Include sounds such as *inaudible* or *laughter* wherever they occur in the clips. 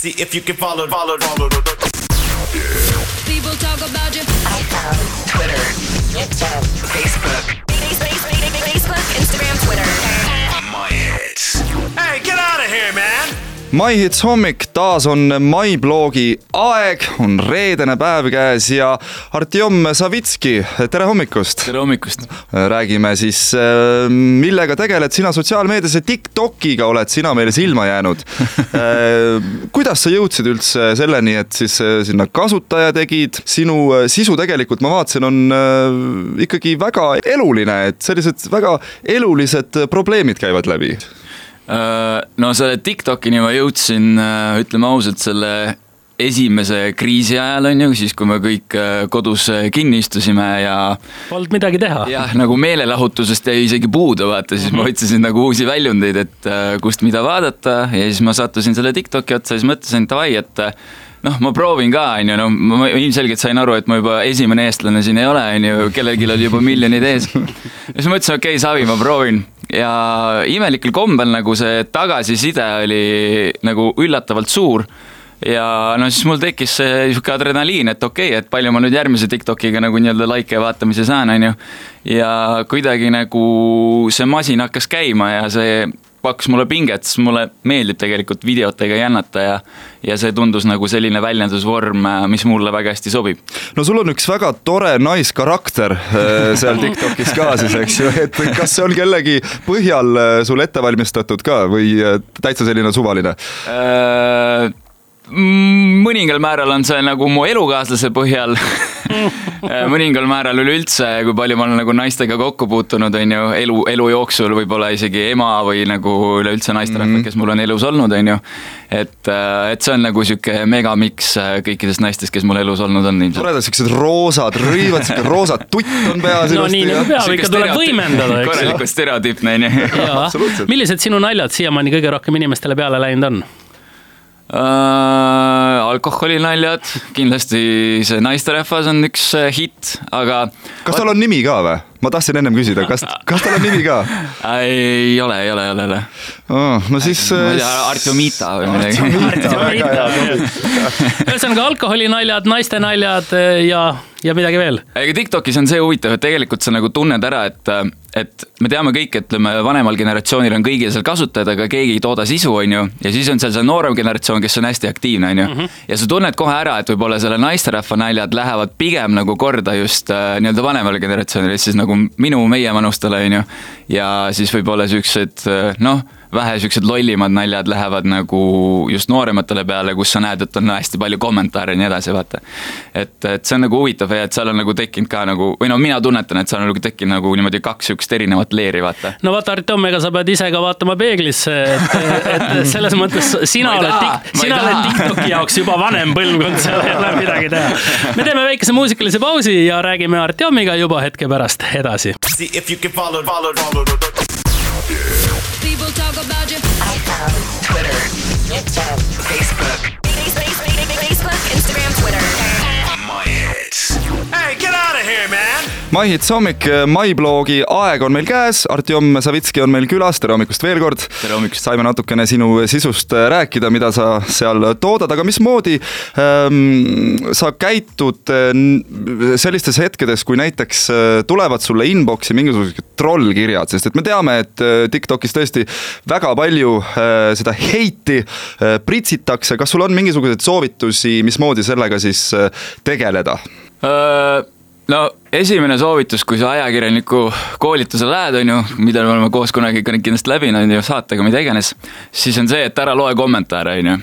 See if you can follow, follow, follow. the- People talk about you. iPhone, Twitter, YouTube, Facebook. Facebook, Instagram, Twitter. My hits. Hey, get out of here, man. MyHits hommik, taas on MyBlogi aeg, on reedene päev käes ja Artjom Savitski, tere hommikust! tere hommikust! räägime siis, millega tegeled sina sotsiaalmeedias ja Tiktokiga oled sina meile silma jäänud. *laughs* kuidas sa jõudsid üldse selleni, et siis sinna kasutaja tegid, sinu sisu tegelikult ma vaatasin, on ikkagi väga eluline, et sellised väga elulised probleemid käivad läbi Äh, no selle TikTokini ma jõudsin, ütleme ausalt, selle esimese kriisi ajal on ju, siis kui me kõik äh, kodus kinni istusime ja. Polnud midagi teha. jah, nagu meelelahutusest jäi isegi puudu, vaata, siis ma otsisin nagu uusi väljundeid, et äh, kust mida vaadata ja siis ma sattusin selle TikToki otsa, siis mõtlesin, davai, et noh, ma proovin ka, on ju, no ma ilmselgelt sain aru, et ma juba esimene eestlane siin ei ole, on ju, kellelgi oli juba miljonid ees. siis mõtlesin, okei okay,, savi, ma proovin ja imelikul kombel nagu see tagasiside oli nagu üllatavalt suur ja no siis mul tekkis see niisugune adrenaliin, et okei okay,, et palju ma nüüd järgmise Tiktokiga nagu nii-öelda likee vaatamise saan, on ju. ja kuidagi nagu see masin hakkas käima ja see pakkus mulle pinget, sest mulle meeldib tegelikult videotega jännata ja ja see tundus nagu selline väljendusvorm, mis mulle väga hästi sobib. no sul on üks väga tore naiskarakter seal Tiktokis ka siis, eks ju, et kas see on kellegi põhjal sul ette valmistatud ka või täitsa selline suvaline äh,? mõningal määral on see nagu mu elukaaslase põhjal *laughs* *laughs* mõningal määral üleüldse, kui palju ma olen nagu naistega kokku puutunud, on ju, elu, elu jooksul võib-olla isegi ema või nagu üleüldse naisterahvad mm, -hmm. kes mul on elus olnud, on ju. et, et see on nagu sihuke megamiks kõikidest naistest, kes mul elus olnud on ilmselt. toredad siuksed roosad rõivad, sihuke roosa tutt on peas *laughs* no nii nagu peab, ikka tuleb võimendada, eks. korralikult stereotüüpne on ju. *laughs* millised sinu naljad siiamaani kõige rohkem inimestele peale läinud on? Äh,? alkoholinaljad, kindlasti see naisterahvas on üks äh, hitt, aga. kas tal on nimi ka või? ma tahtsin ennem küsida, kas, kas tal on nimi ka? *laughs* ei ole, ei ole, ei ole, ei ole oh,. no siis. ma ei tea, äh, Artjomita või midagi. ühesõnaga alkoholinaljad, naiste naljad äh, ja, ja midagi veel. ega Tiktokis on see huvitav, et tegelikult sa nagu tunned ära, et, et me teame kõik, ütleme vanemal generatsioonil on kõigil seal kasutajad, aga keegi ei tooda sisu, on ju. ja siis on seal see noorem generatsioon, kes on hästi aktiivne, on ju. Mhm. ja sa tunned kohe ära, et võib-olla selle naisterahva naljad lähevad pigem nagu korda just äh, nii-öelda vanemale generatsioonile, siis nagu minu, meie vanustele, on ju. ja siis võib-olla siuksed noh vähe siuksed lollimad naljad lähevad nagu just noorematele peale, kus sa näed, et on hästi palju kommentaare ja nii edasi, vaata. et, et see on nagu huvitav ja et seal on nagu tekkinud ka nagu, või no mina tunnetan, et seal on nagu tekkinud nagu niimoodi kaks siukest erinevat leeri, vaata. no vaata, Artjom, ega sa pead ise ka vaatama peeglisse, et, et *laughs* selles mõttes sina oled, sina oled TikToki jaoks juba vanem põlvkond, seal ei ole midagi teha. me teeme väikese muusikalise pausi ja räägime Artjomiga juba hetke pärast edasi. People talk about you. iPhone, Twitter, YouTube. Facebook, man. MyHits hommik, MyBlogi aeg on meil käes, Artjom Savitski on meil külas, tere hommikust veel kord. tere hommikust. saime natukene sinu sisust rääkida, mida sa seal toodad, aga mismoodi ähm, sa käitud äh, sellistes hetkedes, kui näiteks tulevad sulle inbox'i mingisugused trollkirjad, sest et me teame, et TikTokis tõesti väga palju äh, seda heiti äh, pritsitakse, kas sul on mingisuguseid soovitusi, mismoodi sellega siis äh, tegeleda? No esimene soovitus, kui sa ajakirjaniku koolitusele lähed, on ju, mida me oleme koos kunagi kindlasti läbinud, on ju, saatega, mida iganes, siis on see, et ära loe kommentaare, on ju.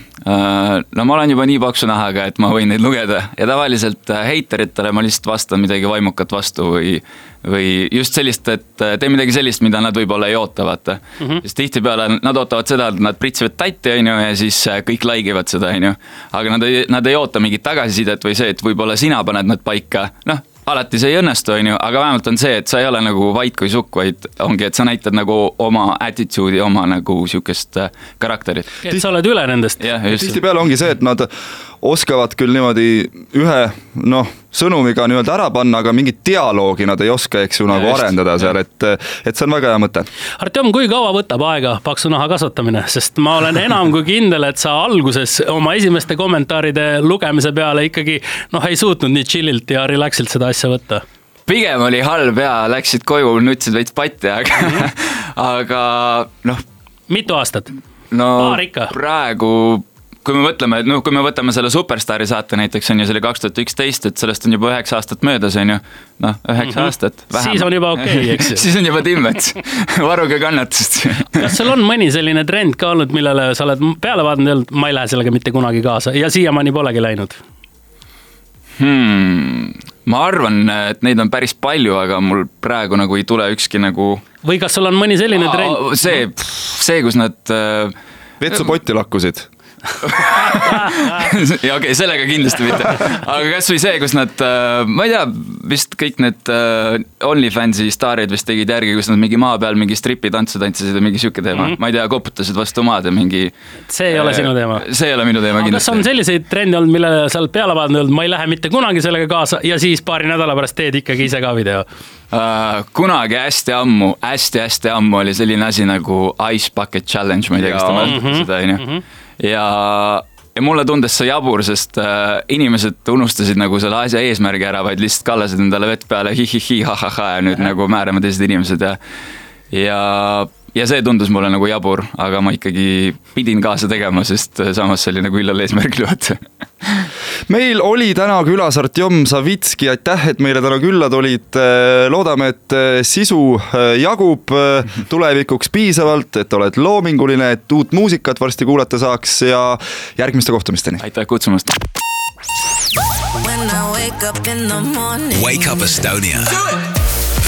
no ma olen juba nii paksu nahaga, et ma võin neid lugeda ja tavaliselt heiteritele ma lihtsalt vastan midagi vaimukat vastu või või just sellist, et tee midagi sellist, mida nad võib-olla ei oota, vaata mm. -hmm. sest tihtipeale nad ootavad seda, et nad pritsivad tatti, on ju, ja siis kõik like ivad seda, on ju. aga nad ei, nad ei oota mingit tagasisidet või see, et võib-olla sina paned nad paika, noh alati see ei õnnestu, on ju, aga vähemalt on see, et sa ei ole nagu vait kui sukk, vaid ongi, et sa näitad nagu oma attitude'i, oma nagu sihukest karakterit. et sa oled üle nendest. tihtipeale ongi see, et nad oskavad küll niimoodi ühe noh, sõnumiga nii-öelda ära panna, aga mingit dialoogi nad ei oska, eks ju, nagu arendada seal, et, et see on väga hea mõte. Artjom, kui kaua võtab aega paksu naha kasvatamine, sest ma olen enam kui kindel, et sa alguses oma esimeste kommentaaride lugemise peale ikkagi noh, ei suutnud nii chill'ilt ja relax'ilt seda asja võtta pigem oli halb ja läksid koju, nutsid veits patti, aga *laughs* aga noh. mitu aastat? no paar ikka. praegu kui me mõtleme, et noh, kui me võtame selle Superstaari saate näiteks on ju, see oli kaks tuhat üksteist, et sellest on juba üheksa aastat möödas, on ju. noh, üheksa mm -hmm. aastat. siis on juba okei okay,, *laughs* eks ju siis on juba timmets varuge kannatust *laughs* kas sul on mõni selline trend ka olnud, millele sa oled peale vaadanud ja öelnud, ma ei lähe sellega mitte kunagi kaasa ja siiamaani polegi läinud hmm.? ma arvan, et neid on päris palju, aga mul praegu nagu ei tule ükski nagu. või kas sul on mõni selline trend? see, see, kus nad äh.... vetsupotti lakkusid *laughs* ja okei okay,, sellega kindlasti mitte, aga kasvõi see, kus nad, äh, ma ei tea, vist kõik need äh, OnlyFansi staarid vist tegid järgi, kus nad mingi maa peal mingi stripitantsu tantsisid või mingi sihuke teema mm, -hmm. ma ei tea, koputasid vastu maad ja mingi. see ei ole äh, sinu teema. see ei ole minu teema kindlasti. kas on selliseid trende olnud, millele sa oled peale vaadanud, ma ei lähe mitte kunagi sellega kaasa ja siis paari nädala pärast teed ikkagi ise ka video uh,? kunagi hästi ammu hästi,, hästi-hästi ammu oli selline asi nagu Ice Bucket Challenge, ma ei tea, kas te mäletate mhm. seda, on ju mhm ja, ja mulle tundus see jabur, sest äh, inimesed unustasid nagu selle asja eesmärgi ära, vaid lihtsalt kallasid endale vett peale hi-hi-hi, ha-ha-ha ja nüüd nagu määrame teised inimesed ja, ja ja see tundus mulle nagu jabur, aga ma ikkagi pidin kaasa tegema, sest samas see oli nagu illal eesmärgil *laughs* vaata meil oli täna külas Artjom Savitski, aitäh, et meile täna külla tulid. loodame, et sisu äh, jagub äh, tulevikuks piisavalt, et oled loominguline, et uut muusikat varsti kuulata saaks ja järgmiste kohtumisteni. aitäh kutsumast. When I wake up in the morning. Wake up Estonia.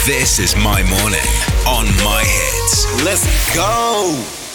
This is my morning on my hits. Let's go.